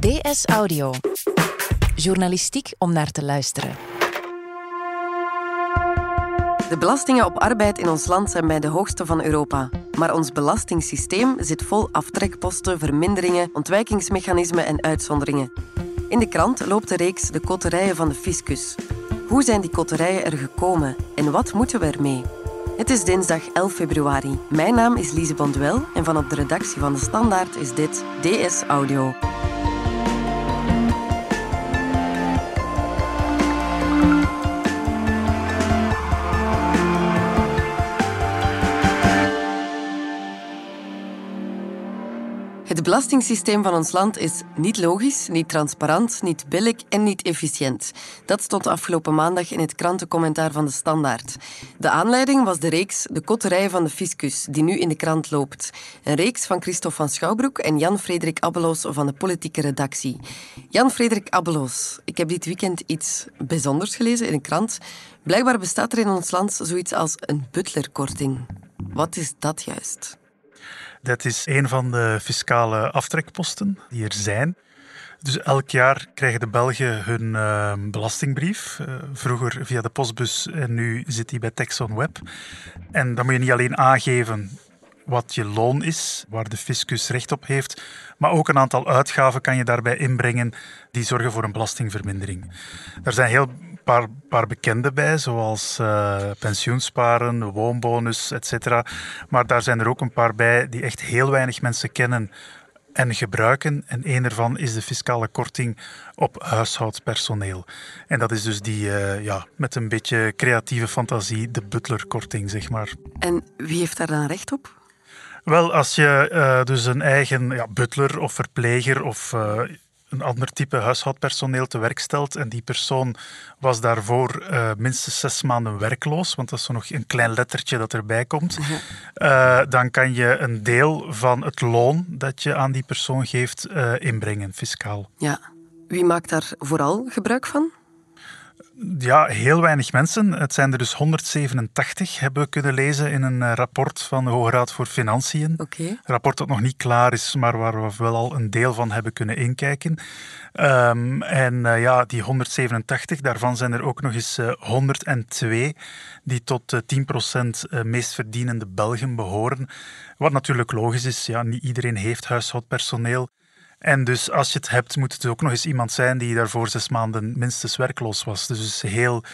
DS Audio. Journalistiek om naar te luisteren. De belastingen op arbeid in ons land zijn bij de hoogste van Europa. Maar ons belastingssysteem zit vol aftrekposten, verminderingen, ontwijkingsmechanismen en uitzonderingen. In de krant loopt de reeks De Koterijen van de Fiscus. Hoe zijn die koterijen er gekomen en wat moeten we ermee? Het is dinsdag 11 februari. Mijn naam is Lise Bonduel en van op de redactie van De Standaard is dit DS Audio. Het belastingssysteem van ons land is niet logisch, niet transparant, niet billig en niet efficiënt. Dat stond afgelopen maandag in het krantencommentaar van de Standaard. De aanleiding was de reeks De Kotterij van de Fiscus, die nu in de krant loopt. Een reeks van Christophe van Schouwbroek en Jan-Frederik Abbeloos van de politieke redactie. Jan-Frederik Abbeloos, ik heb dit weekend iets bijzonders gelezen in een krant. Blijkbaar bestaat er in ons land zoiets als een butlerkorting. Wat is dat juist? Dat is een van de fiscale aftrekposten die er zijn. Dus elk jaar krijgen de Belgen hun uh, belastingbrief. Uh, vroeger via de postbus en nu zit die bij Texon Web. En dan moet je niet alleen aangeven wat je loon is, waar de fiscus recht op heeft, maar ook een aantal uitgaven kan je daarbij inbrengen die zorgen voor een belastingvermindering. Er zijn heel paar, paar bekende bij, zoals uh, pensioensparen, woonbonus, etc. Maar daar zijn er ook een paar bij die echt heel weinig mensen kennen en gebruiken. En een ervan is de fiscale korting op huishoudspersoneel. En dat is dus die, uh, ja, met een beetje creatieve fantasie, de butlerkorting, zeg maar. En wie heeft daar dan recht op? Wel, als je uh, dus een eigen ja, butler of verpleger of uh, een ander type huishoudpersoneel te werk stelt en die persoon was daarvoor uh, minstens zes maanden werkloos, want dat is zo nog een klein lettertje dat erbij komt, uh, dan kan je een deel van het loon dat je aan die persoon geeft uh, inbrengen, fiscaal. Ja. Wie maakt daar vooral gebruik van? Ja, heel weinig mensen. Het zijn er dus 187, hebben we kunnen lezen in een rapport van de Hoge Raad voor Financiën. Okay. Een rapport dat nog niet klaar is, maar waar we wel al een deel van hebben kunnen inkijken. Um, en uh, ja, die 187, daarvan zijn er ook nog eens uh, 102 die tot uh, 10% meest verdienende Belgen behoren. Wat natuurlijk logisch is, ja, niet iedereen heeft huishoudpersoneel. En dus als je het hebt, moet het ook nog eens iemand zijn die daarvoor zes maanden minstens werkloos was. Dus een heel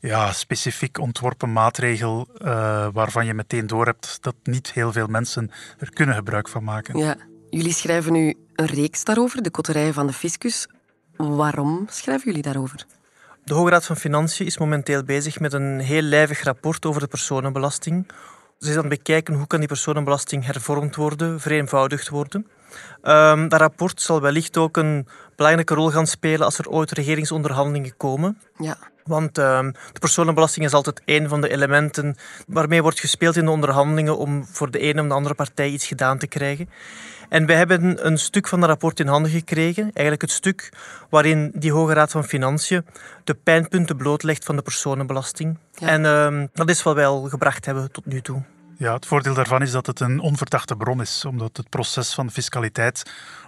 ja, specifiek ontworpen maatregel uh, waarvan je meteen doorhebt dat niet heel veel mensen er kunnen gebruik van maken. Ja, jullie schrijven nu een reeks daarover, de kotterijen van de fiscus. Waarom schrijven jullie daarover? De Hoge Raad van Financiën is momenteel bezig met een heel lijvig rapport over de personenbelasting. Ze is aan het bekijken hoe kan die personenbelasting hervormd worden, vereenvoudigd worden. Um, dat rapport zal wellicht ook een belangrijke rol gaan spelen als er ooit regeringsonderhandelingen komen. Ja. Want um, de personenbelasting is altijd een van de elementen waarmee wordt gespeeld in de onderhandelingen om voor de ene of de andere partij iets gedaan te krijgen. En wij hebben een stuk van dat rapport in handen gekregen. Eigenlijk het stuk waarin die Hoge Raad van Financiën de pijnpunten blootlegt van de personenbelasting. Ja. En um, dat is wat wij al gebracht hebben tot nu toe. Ja, het voordeel daarvan is dat het een onverdachte bron is, omdat het proces van fiscaliteit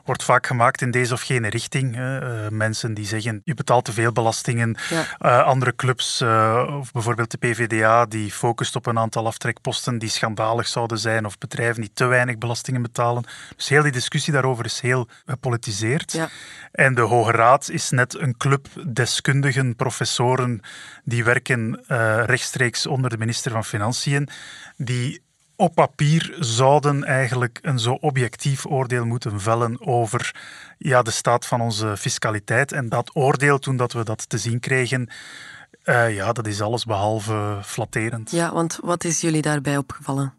wordt vaak gemaakt in deze of gene richting. Uh, mensen die zeggen, je betaalt te veel belastingen. Ja. Uh, andere clubs, uh, of bijvoorbeeld de PVDA, die focust op een aantal aftrekposten die schandalig zouden zijn, of bedrijven die te weinig belastingen betalen. Dus heel die discussie daarover is heel gepolitiseerd. Ja. En de Hoge Raad is net een club deskundigen, professoren, die werken rechtstreeks onder de minister van Financiën, die op papier zouden eigenlijk een zo objectief oordeel moeten vellen over ja, de staat van onze fiscaliteit. En dat oordeel, toen dat we dat te zien kregen, uh, ja, dat is alles behalve flatterend. Ja, want wat is jullie daarbij opgevallen?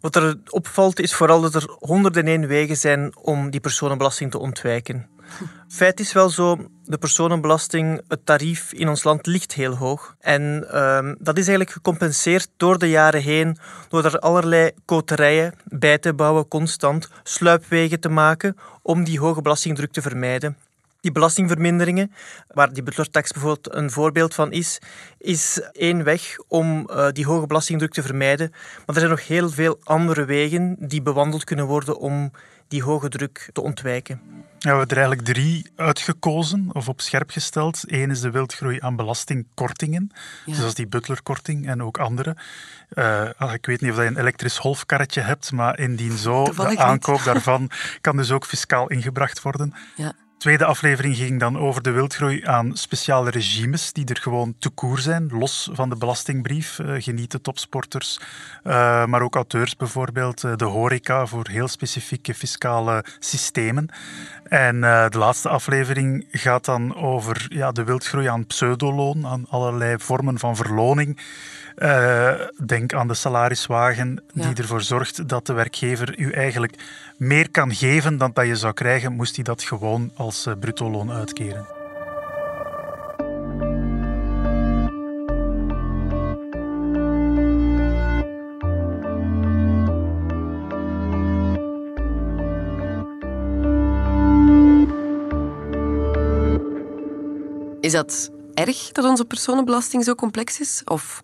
Wat er opvalt is vooral dat er 101 wegen zijn om die personenbelasting te ontwijken. Feit is wel zo, de personenbelasting, het tarief in ons land ligt heel hoog. En uh, dat is eigenlijk gecompenseerd door de jaren heen, door er allerlei koterijen bij te bouwen, constant, sluipwegen te maken, om die hoge belastingdruk te vermijden. Die belastingverminderingen, waar die butlertax bijvoorbeeld een voorbeeld van is, is één weg om uh, die hoge belastingdruk te vermijden. Maar er zijn nog heel veel andere wegen die bewandeld kunnen worden om die hoge druk te ontwijken. Ja, we hebben er eigenlijk drie uitgekozen of op scherp gesteld. Eén is de wildgroei aan belastingkortingen, ja. zoals die butlerkorting en ook andere. Uh, ik weet niet of je een elektrisch golfkarretje hebt, maar indien zo, de aankoop daarvan kan dus ook fiscaal ingebracht worden. Ja tweede aflevering ging dan over de wildgroei aan speciale regimes die er gewoon te koer zijn, los van de belastingbrief. Uh, genieten topsporters, uh, maar ook auteurs bijvoorbeeld, uh, de horeca voor heel specifieke fiscale systemen. En de laatste aflevering gaat dan over ja, de wildgroei aan pseudoloon, aan allerlei vormen van verloning. Uh, denk aan de salariswagen, die ervoor zorgt dat de werkgever u eigenlijk meer kan geven dan dat je zou krijgen, moest hij dat gewoon als uh, bruto loon uitkeren. Is dat erg dat onze personenbelasting zo complex is? Of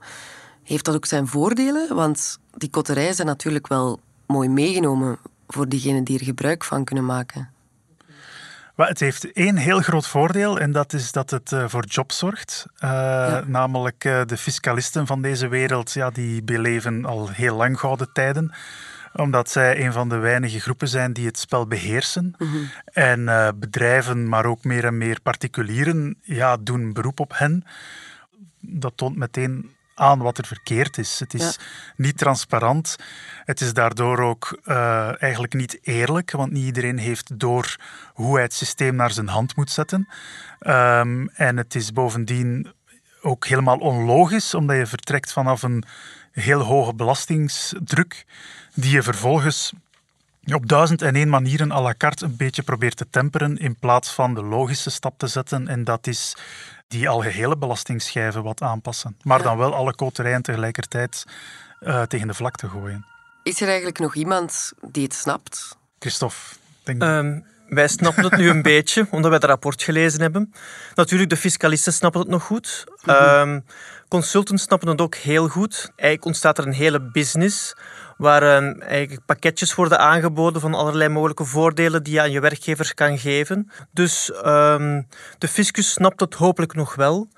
heeft dat ook zijn voordelen? Want die kotterijen zijn natuurlijk wel mooi meegenomen voor diegenen die er gebruik van kunnen maken. Maar het heeft één heel groot voordeel en dat is dat het uh, voor jobs zorgt. Uh, Namelijk uh, de fiscalisten van deze wereld, ja, die beleven al heel lang gouden tijden omdat zij een van de weinige groepen zijn die het spel beheersen. Mm -hmm. En bedrijven, maar ook meer en meer particulieren, ja, doen beroep op hen. Dat toont meteen aan wat er verkeerd is. Het is niet transparant. Het is daardoor ook uh, eigenlijk niet eerlijk, want niet iedereen heeft door hoe hij het systeem naar zijn hand moet zetten. Um, en het is bovendien ook helemaal onlogisch, omdat je vertrekt vanaf een heel hoge belastingsdruk, die je vervolgens op duizend en één manieren à la carte een beetje probeert te temperen in plaats van de logische stap te zetten. En dat is die algehele belastingschijven wat aanpassen. Maar dan wel alle koterijen tegelijkertijd uh, tegen de vlakte gooien. Is er eigenlijk nog iemand die het snapt? Christophe, denk um, wij snappen het nu een beetje, omdat wij het rapport gelezen hebben. Natuurlijk, de fiscalisten snappen het nog goed. Mm -hmm. consultants snappen het ook heel goed. Eigenlijk ontstaat er een hele business waar um, eigenlijk pakketjes worden aangeboden van allerlei mogelijke voordelen die je aan je werkgever kan geven. Dus um, de fiscus snapt het hopelijk nog wel.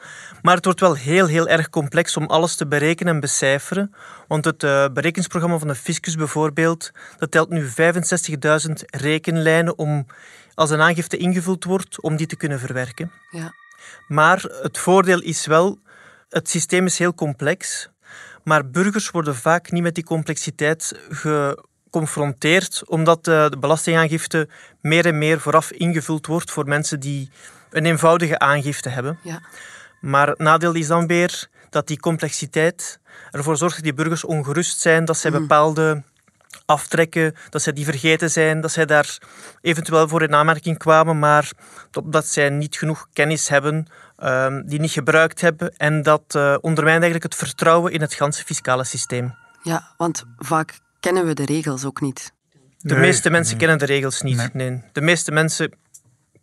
Maar het wordt wel heel, heel erg complex om alles te berekenen en becijferen. Want het uh, berekeningsprogramma van de fiscus bijvoorbeeld, dat telt nu 65.000 rekenlijnen om, als een aangifte ingevuld wordt, om die te kunnen verwerken. Ja. Maar het voordeel is wel, het systeem is heel complex. Maar burgers worden vaak niet met die complexiteit geconfronteerd, omdat de belastingaangifte meer en meer vooraf ingevuld wordt voor mensen die een eenvoudige aangifte hebben. Ja. Maar het nadeel is dan weer dat die complexiteit ervoor zorgt dat die burgers ongerust zijn, dat zij mhm. bepaalde aftrekken, dat zij die vergeten zijn, dat zij daar eventueel voor in aanmerking kwamen, maar dat zij niet genoeg kennis hebben Ehm, die niet gebruikt hebben. En dat uh, ondermijnt eigenlijk het vertrouwen in het ganse fiscale systeem. Ja, want vaak kennen we de regels ook niet. De meeste mensen kennen de regels niet. Nee. De meeste mensen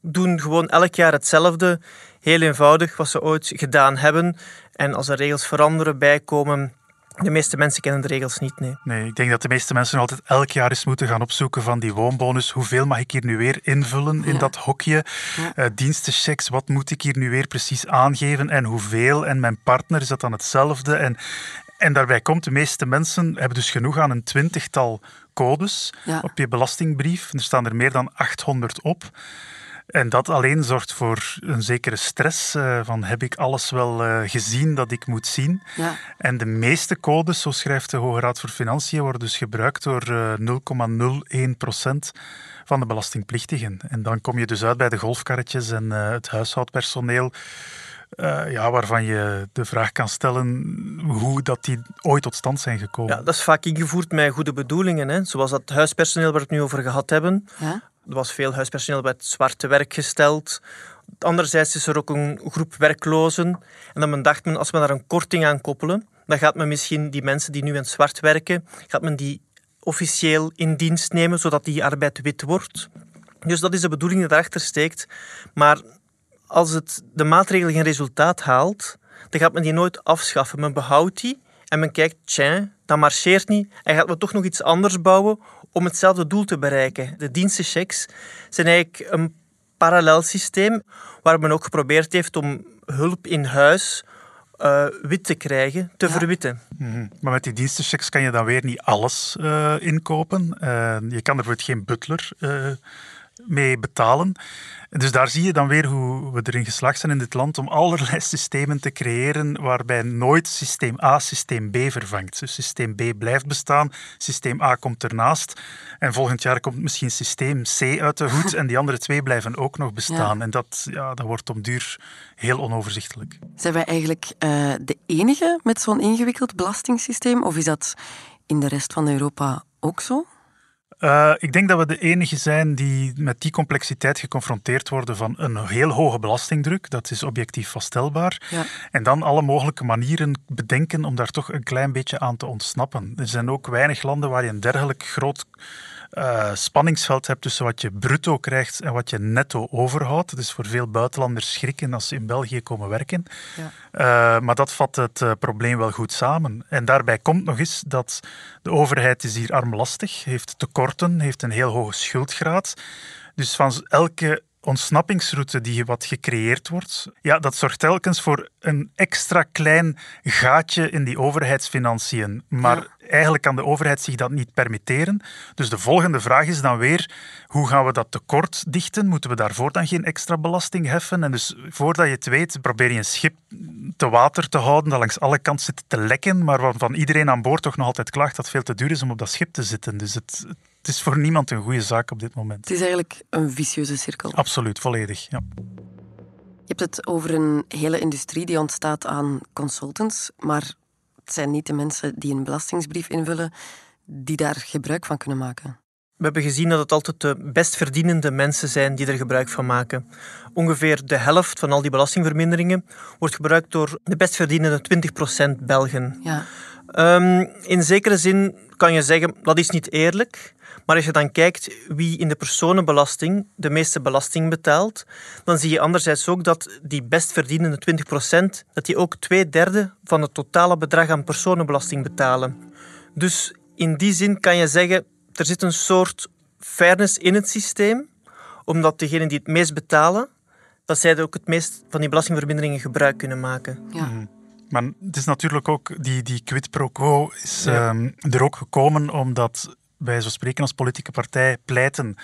doen gewoon elk jaar hetzelfde. Heel eenvoudig, wat ze ooit gedaan hebben. En als er regels veranderen, bijkomen, de meeste mensen kennen de regels niet, nee. Nee, ik denk dat de meeste mensen altijd elk jaar eens moeten gaan opzoeken van die woonbonus. Hoeveel mag ik hier nu weer invullen in dat hokje? Ja. Uh, dienstenchecks, wat moet ik hier nu weer precies aangeven en hoeveel? En mijn partner, is dat dan hetzelfde? En, en daarbij komt, de meeste mensen hebben dus genoeg aan een twintigtal codes op je belastingbrief. Er staan er meer dan 800 op. En dat alleen zorgt voor een zekere stress uh, van heb ik alles wel uh, gezien dat ik moet zien. Ja. En de meeste codes, zo schrijft de Hoge Raad voor Financiën, worden dus gebruikt door uh, eh, 0,01 procent van de belastingplichtigen. En dan kom je dus uit bij de golfkarretjes en het huishoudpersoneel. Uh, ja, waarvan je de vraag kan stellen hoe dat die ooit tot stand zijn gekomen. Ja, dat is vaak ingevoerd met goede bedoelingen. Hè? Zoals dat huispersoneel waar we het nu over gehad hebben. Ja? Er was veel huispersoneel bij het zwarte werk gesteld. Anderzijds is er ook een groep werklozen. En dan dacht men, als we daar een korting aan koppelen, dan gaat men misschien die mensen die nu in het zwart werken, gaat men die officieel in dienst nemen, zodat die arbeid wit wordt. Dus dat is de bedoeling die daarachter steekt. Maar als het, de maatregel geen resultaat haalt, dan gaat men die nooit afschaffen. Men behoudt die en men kijkt, tja, dat marcheert niet. En gaat men toch nog iets anders bouwen om hetzelfde doel te bereiken. De dienstenchecks zijn eigenlijk een parallel systeem waar men ook geprobeerd heeft om hulp in huis uh, wit te krijgen, te verwitten. Mhm. Maar met die dienstenchecks kan je dan weer niet alles uh, inkopen. Uh, je kan er bijvoorbeeld geen butler mee betalen. Dus daar zie je dan weer hoe we erin geslaagd zijn in dit land om allerlei systemen te creëren waarbij nooit systeem A systeem B vervangt. Dus systeem B blijft bestaan, systeem A komt ernaast en volgend jaar komt misschien systeem C uit de hoed en die andere twee blijven ook nog bestaan. En dat, ja, dat wordt om duur heel onoverzichtelijk. Zijn wij eigenlijk uh, de enige met zo'n ingewikkeld belastingssysteem of is dat in de rest van Europa ook zo? Uh, ik denk dat we de enige zijn die met die complexiteit geconfronteerd worden van een heel hoge belastingdruk. Dat is objectief vaststelbaar. Ja. En dan alle mogelijke manieren bedenken om daar toch een klein beetje aan te ontsnappen. Er zijn ook weinig landen waar je een dergelijk groot uh, spanningsveld hebt tussen wat je bruto krijgt en wat je netto overhoudt. Is voor veel buitenlanders schrikken als ze in België komen werken. Ja. Uh, maar dat vat het uh, probleem wel goed samen. En daarbij komt nog eens dat de overheid is hier armlastig, heeft tekorten, heeft een heel hoge schuldgraad. Dus van elke ontsnappingsroute die wat gecreëerd wordt, ja, dat zorgt telkens voor een extra klein gaatje in die overheidsfinanciën. Maar eigenlijk kan de overheid zich dat niet permitteren. Dus de volgende vraag is dan weer, hoe gaan we dat tekort dichten? Moeten we daarvoor dan geen extra belasting heffen? En dus voordat je het weet, probeer je een schip te water te houden dat langs alle kanten zit te lekken, maar waarvan iedereen aan boord toch nog altijd klaagt dat het veel te duur is om op dat schip te zitten. Dus het, het is voor niemand een goede zaak op dit moment. Het is eigenlijk een vicieuze cirkel. Absoluut, volledig. Ja. Je hebt het over een hele industrie die ontstaat aan consultants, maar het zijn niet de mensen die een belastingsbrief invullen die daar gebruik van kunnen maken. We hebben gezien dat het altijd de best verdienende mensen zijn die er gebruik van maken. Ongeveer de helft van al die belastingverminderingen wordt gebruikt door de best verdienende 20% Belgen. Ja. Um, in zekere zin kan je zeggen dat is niet eerlijk. Maar als je dan kijkt wie in de personenbelasting de meeste belasting betaalt, dan zie je anderzijds ook dat die best verdienende 20%, dat die ook twee derde van het totale bedrag aan personenbelasting betalen. Dus in die zin kan je zeggen, er zit een soort fairness in het systeem, omdat degenen die het meest betalen, dat zij ook het meest van die belastingverminderingen gebruik kunnen maken. Ja. Mhm. Maar het is natuurlijk ook, die, die quid pro quo is ehm, er ook gekomen omdat wij zo spreken als politieke partij pleiten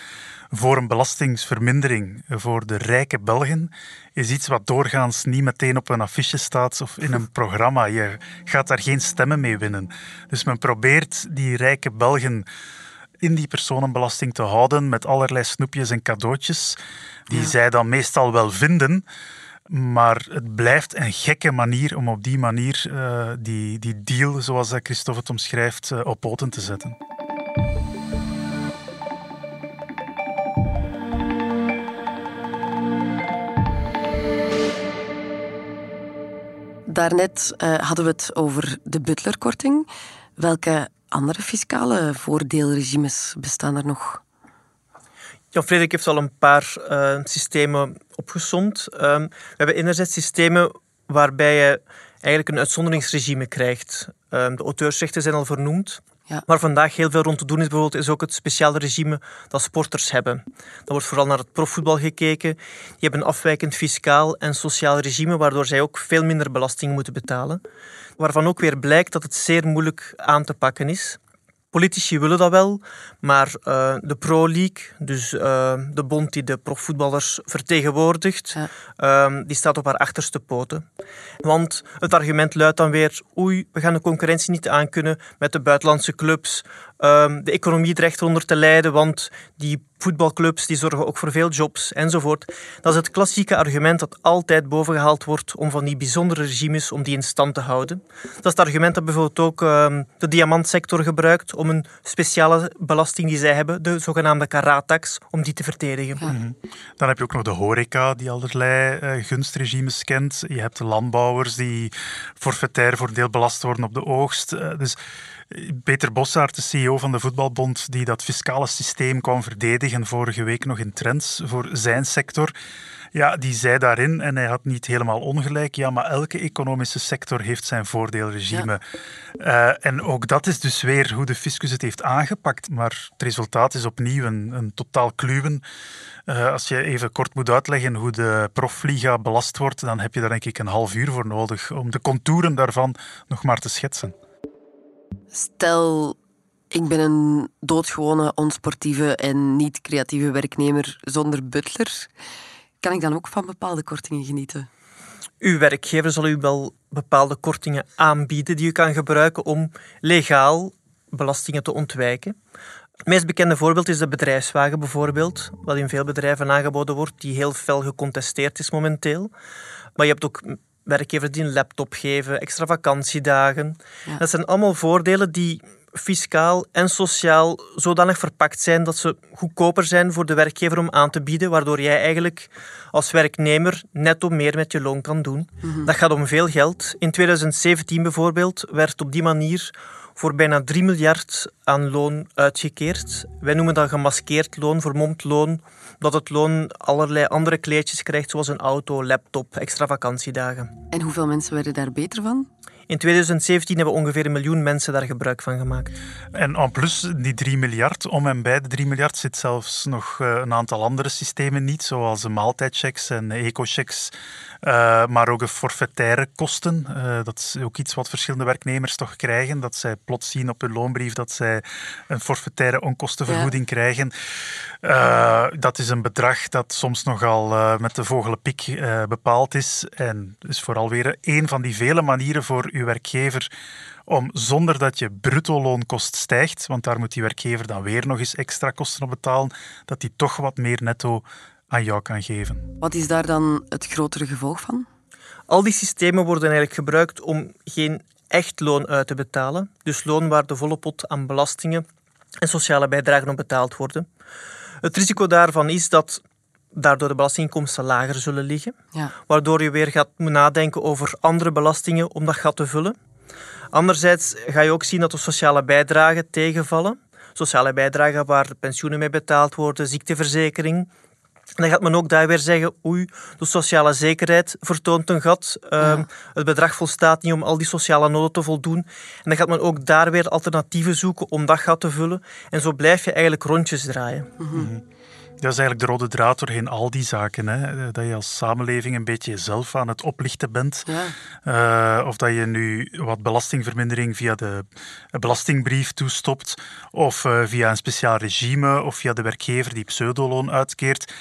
voor een belastingsvermindering voor de rijke Belgen, is iets wat doorgaans niet meteen op een affiche staat of in een programma. Je gaat daar geen stemmen mee winnen. Dus men probeert die rijke Belgen in die personenbelasting te houden met allerlei snoepjes en cadeautjes, die zij dan meestal wel vinden. Maar het blijft een gekke manier om op die manier uh, die, die deal, zoals Christophe het omschrijft, uh, op poten te zetten. Daarnet uh, hadden we het over de butlerkorting. Welke andere fiscale voordeelregimes bestaan er nog? Jan Frederik heeft al een paar uh, systemen opgesomd. Um, we hebben enerzijds systemen waarbij je eigenlijk een uitzonderingsregime krijgt. Um, de auteursrechten zijn al vernoemd. Ja. Waar vandaag heel veel rond te doen is, bijvoorbeeld, is ook het speciale regime dat sporters hebben. Dan wordt vooral naar het profvoetbal gekeken. Die hebben een afwijkend fiscaal en sociaal regime, waardoor zij ook veel minder belasting moeten betalen. Waarvan ook weer blijkt dat het zeer moeilijk aan te pakken is. Politici willen dat wel, maar uh, de Pro League, dus uh, de bond die de profvoetballers vertegenwoordigt, ja. uh, die staat op haar achterste poten. Want het argument luidt dan weer, oei, we gaan de concurrentie niet aankunnen met de buitenlandse clubs. Ehm, de economie dreigt eronder te lijden, want die voetbalclubs die zorgen ook voor veel jobs enzovoort. Dat is het klassieke argument dat altijd bovengehaald wordt om van die bijzondere regimes om die in stand te houden. Dat is het argument dat bijvoorbeeld ook uh, de diamantsector gebruikt om een speciale belasting die zij hebben, de zogenaamde karatax, om die te verdedigen. Mhm. Dan heb je ook nog de horeca die allerlei uh, gunstregimes kent. Je hebt de landbouwers die forfaitair voor deel belast worden op de oogst. Uh, dus Peter Bossaert, de CEO van de Voetbalbond, die dat fiscale systeem kwam verdedigen vorige week nog in Trends voor zijn sector. Ja, die zei daarin, en hij had niet helemaal ongelijk, ja, maar elke economische sector heeft zijn voordeelregime. Uh, en ook dat is dus weer hoe de fiscus het heeft aangepakt. Maar het resultaat is opnieuw een, een totaal kluwen. Uh, als je even kort moet uitleggen hoe de profliga belast wordt, dan heb je daar denk ik een half uur voor nodig om de contouren daarvan nog maar te schetsen. Stel, ik ben een doodgewone, onsportieve en niet creatieve werknemer zonder butler. Kan ik dan ook van bepaalde kortingen genieten? Uw werkgever zal u wel bepaalde kortingen aanbieden die u kan gebruiken om legaal belastingen te ontwijken. Het meest bekende voorbeeld is de bedrijfswagen bijvoorbeeld, wat in veel bedrijven aangeboden wordt, die heel fel gecontesteerd is momenteel. Maar je hebt ook werkgevers die een laptop geven, extra vakantiedagen. Dat zijn allemaal voordelen die fiscaal en sociaal zodanig verpakt zijn dat ze goedkoper zijn voor de werkgever om aan te bieden, waardoor jij eigenlijk als werknemer netto meer met je loon kan doen. Mhm. Dat gaat om veel geld. In 2017 bijvoorbeeld werd op die manier voor bijna 3 miljard aan loon uitgekeerd. Wij noemen dat gemaskeerd loon, vermomd loon, dat het loon allerlei andere kleedjes krijgt, zoals een auto, laptop, extra vakantiedagen. En hoeveel mensen werden daar beter van? In 2017 hebben ongeveer een miljoen mensen daar gebruik van gemaakt. En en plus, die 3 miljard, om en bij de 3 miljard zit zelfs nog eh, een aantal andere systemen niet, zoals de maaltijdchecks en ecochecks, uh, maar ook de forfaitaire kosten. Uh, dat is ook iets wat verschillende werknemers toch krijgen, dat zij plots zien op hun loonbrief dat zij een forfaitaire onkostenvergoeding krijgen. dat is een bedrag dat soms nogal met de vogelenpik bepaald is en is vooral weer een van die vele manieren voor uw werkgever om zonder dat je bruto loonkost stijgt, want daar moet die werkgever dan weer nog eens extra kosten op betalen, dat die toch wat meer netto aan jou kan geven. Wat is daar dan het grotere gevolg van? Al die systemen worden eigenlijk gebruikt om geen echt loon uit te betalen. Dus loon waar de volle pot aan belastingen en sociale bijdragen op betaald worden. Het risico daarvan is dat daardoor de belastinginkomsten lager zullen liggen. Ja. Waardoor je weer gaat nadenken over andere belastingen om dat gat te vullen. Anderzijds ga je ook zien dat de sociale bijdragen tegenvallen. Sociale bijdragen waar de pensioenen mee betaald worden, ziekteverzekering. En dan gaat men ook daar weer zeggen, oei, de sociale zekerheid vertoont een gat. Ehm, het bedrag volstaat niet om al die sociale noden te voldoen. En dan gaat men ook daar weer alternatieven zoeken om dat gat te vullen. En zo blijf je eigenlijk rondjes draaien. Mhm. Dat is eigenlijk de rode draad doorheen al die zaken. Hè? Dat je als samenleving een beetje jezelf aan het oplichten bent. Ja. Uh, of dat je nu wat belastingvermindering via de belastingbrief toestopt. Of uh, via een speciaal regime. Of via de werkgever die pseudoloon uitkeert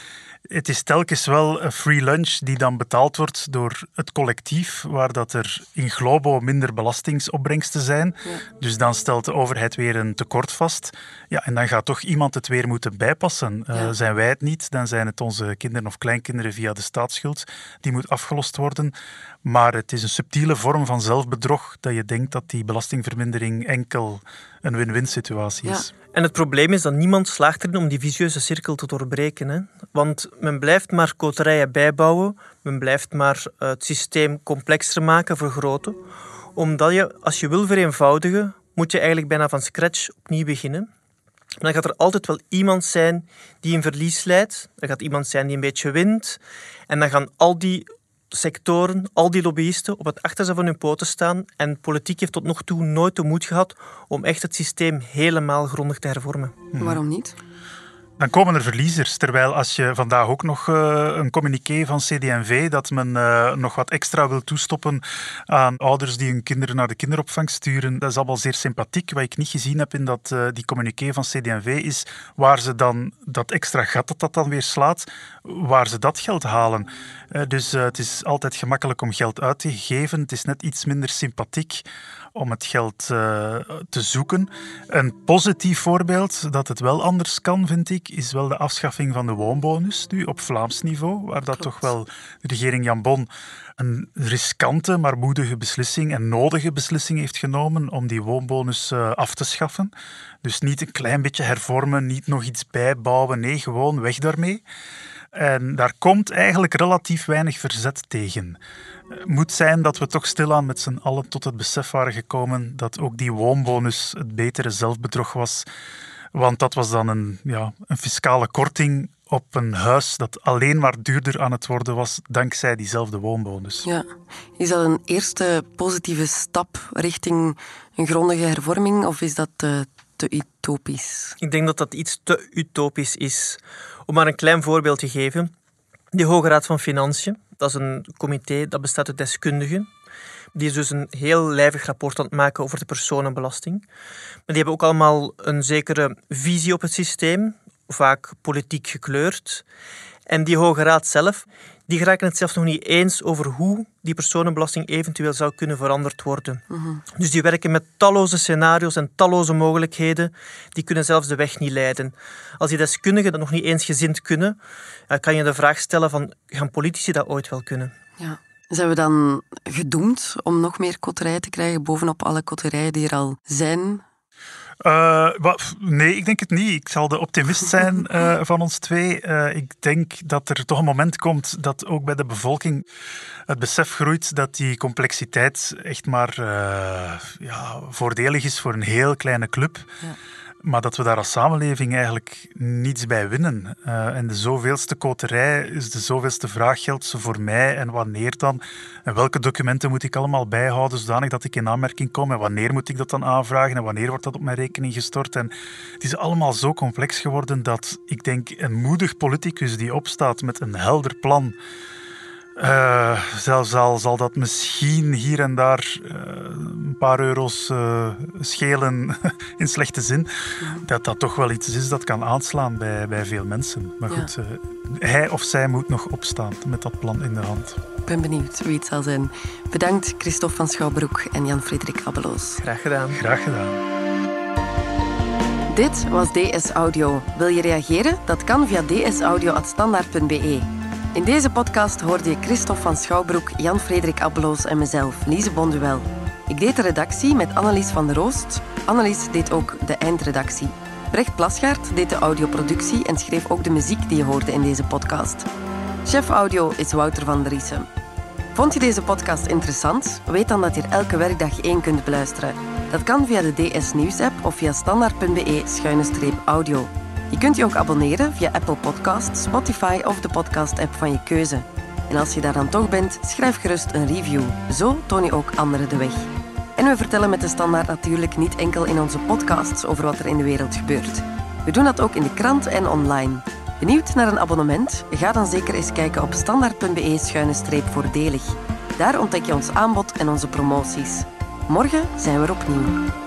het is telkens wel een free lunch die dan betaald wordt door het collectief, waar dat er in globo minder belastingsopbrengsten zijn. Dus dan stelt de overheid weer een tekort vast. Ja, en dan gaat toch iemand het weer moeten bijpassen. Uh, Zijn wij het niet, dan zijn het onze kinderen of kleinkinderen via de staatsschuld. Die moet afgelost worden. Maar het is een subtiele vorm van zelfbedrog dat je denkt dat die belastingvermindering enkel een win-win situatie is. En het probleem is dat niemand slaagt erin om die vicieuze cirkel te doorbreken. Hè? Want men blijft maar koterijen bijbouwen, men blijft maar eh, het systeem complexer maken, vergroten. Omdat je, als je wil vereenvoudigen, moet je eigenlijk bijna van scratch opnieuw beginnen. dan gaat er altijd wel iemand zijn die een verlies leidt. Er gaat iemand zijn die een beetje wint. En dan gaan al die sectoren, al die lobbyisten op het achterste van hun poten staan en politiek heeft tot nog toe nooit de moed gehad om echt het systeem helemaal grondig te hervormen. Waarom niet? Dan komen er verliezers. Terwijl als je vandaag ook nog uh, een communiqué van CD&V dat men uh, nog wat extra wil toestoppen aan ouders die hun kinderen naar de kinderopvang sturen, dat is allemaal zeer sympathiek. Wat ik niet gezien heb in dat, uh, die communiqué van CD&V is waar ze dan dat extra gat dat dat dan weer slaat, waar ze dat geld halen. dus het is altijd gemakkelijk om geld uit te geven. Het is net iets minder sympathiek om het geld te zoeken. Een positief voorbeeld dat het wel anders kan, vind ik, is wel de afschaffing van de woonbonus nu op Vlaams niveau, waar dat toch wel de regering Jan Bon een riskante, maar moedige beslissing en nodige beslissing heeft genomen om die woonbonus uh, af te schaffen. Dus niet een klein beetje hervormen, niet nog iets bijbouwen, nee, gewoon weg daarmee. En daar komt eigenlijk relatief weinig verzet tegen. Het moet zijn dat we toch stilaan met z'n allen tot het besef waren gekomen dat ook die woonbonus het betere zelfbedrog was. Want dat was dan een, ja, een fiscale korting op een huis dat alleen maar duurder aan het worden was dankzij diezelfde woonbonus. Ja. Is dat een eerste positieve stap richting een grondige hervorming of is dat te, te utopisch? Ik denk dat dat iets te utopisch is. Om maar een klein voorbeeld te geven. De Hoge Raad van Financiën, dat is een comité dat bestaat uit deskundigen. Die is dus een heel lijvig rapport aan het maken over de personenbelasting. Maar die hebben ook allemaal een zekere visie op het systeem, vaak politiek gekleurd. En die Hoge Raad zelf, die geraken het zelfs nog niet eens over hoe die personenbelasting eventueel zou kunnen veranderd worden. Dus die werken met talloze scenario's en talloze mogelijkheden. Die kunnen zelfs de weg niet leiden. Als die deskundigen dat nog niet eens gezind kunnen, kan je de vraag stellen van, gaan politici dat ooit wel kunnen? Ja. Zijn we dan gedoemd om nog meer kotterijen te krijgen bovenop alle kotterijen die er al zijn? Uh, nee, ik denk het niet. Ik zal de optimist zijn uh, van ons twee. Uh, ik denk dat er toch een moment komt dat ook bij de bevolking het besef groeit dat die complexiteit echt maar ja, voordelig is voor een heel kleine club. Ja. Maar dat we daar als samenleving eigenlijk niets bij winnen. Uh, en de zoveelste koterij is de zoveelste vraag geldt ze voor mij en wanneer dan? En welke documenten moet ik allemaal bijhouden zodanig dat ik in aanmerking kom? En wanneer moet ik dat dan aanvragen? En wanneer wordt dat op mijn rekening gestort? En het is allemaal zo complex geworden dat ik denk een moedig politicus die opstaat met een helder plan uh, zelfs al zal dat misschien hier en daar uh, een paar euro's uh, schelen in slechte zin, dat dat toch wel iets is dat kan aanslaan bij, bij veel mensen. Maar goed, hij of zij moet nog opstaan met dat plan in de hand. Ik ben benieuwd wie het zal zijn. Bedankt Christophe van Schouwbroek en Jan-Frederik Abbeloos. Graag gedaan. Graag gedaan. Dit was DS Audio. Wil je reageren? Dat kan via dsaudio.standaard.be. In deze podcast hoorde je Christophe van Schouwbroek, Jan-Frederik Abbeloos en mezelf, Lise Bonduel. Ik deed de redactie met Annelies van der Roost. Annelies deed ook de eindredactie. Brecht Plasgaard deed de audioproductie en schreef ook de muziek die je hoorde in deze podcast. Chef audio is Wouter van der Riesen. Vond je deze podcast interessant? Weet dan dat je er elke werkdag één kunt beluisteren. Dat kan via de DS Nieuws app of via standaard.be-audio. Je kunt je ook abonneren via Apple Podcasts, Spotify of de podcast-app van je keuze. En als je daar dan toch bent, schrijf gerust een review. Zo toon je ook anderen de weg. En we vertellen met de standaard natuurlijk niet enkel in onze podcasts over wat er in de wereld gebeurt. We doen dat ook in de krant en online. Benieuwd naar een abonnement? Ga dan zeker eens kijken op standaard.be-voordelig. Daar ontdek je ons aanbod en onze promoties. Morgen zijn we er opnieuw.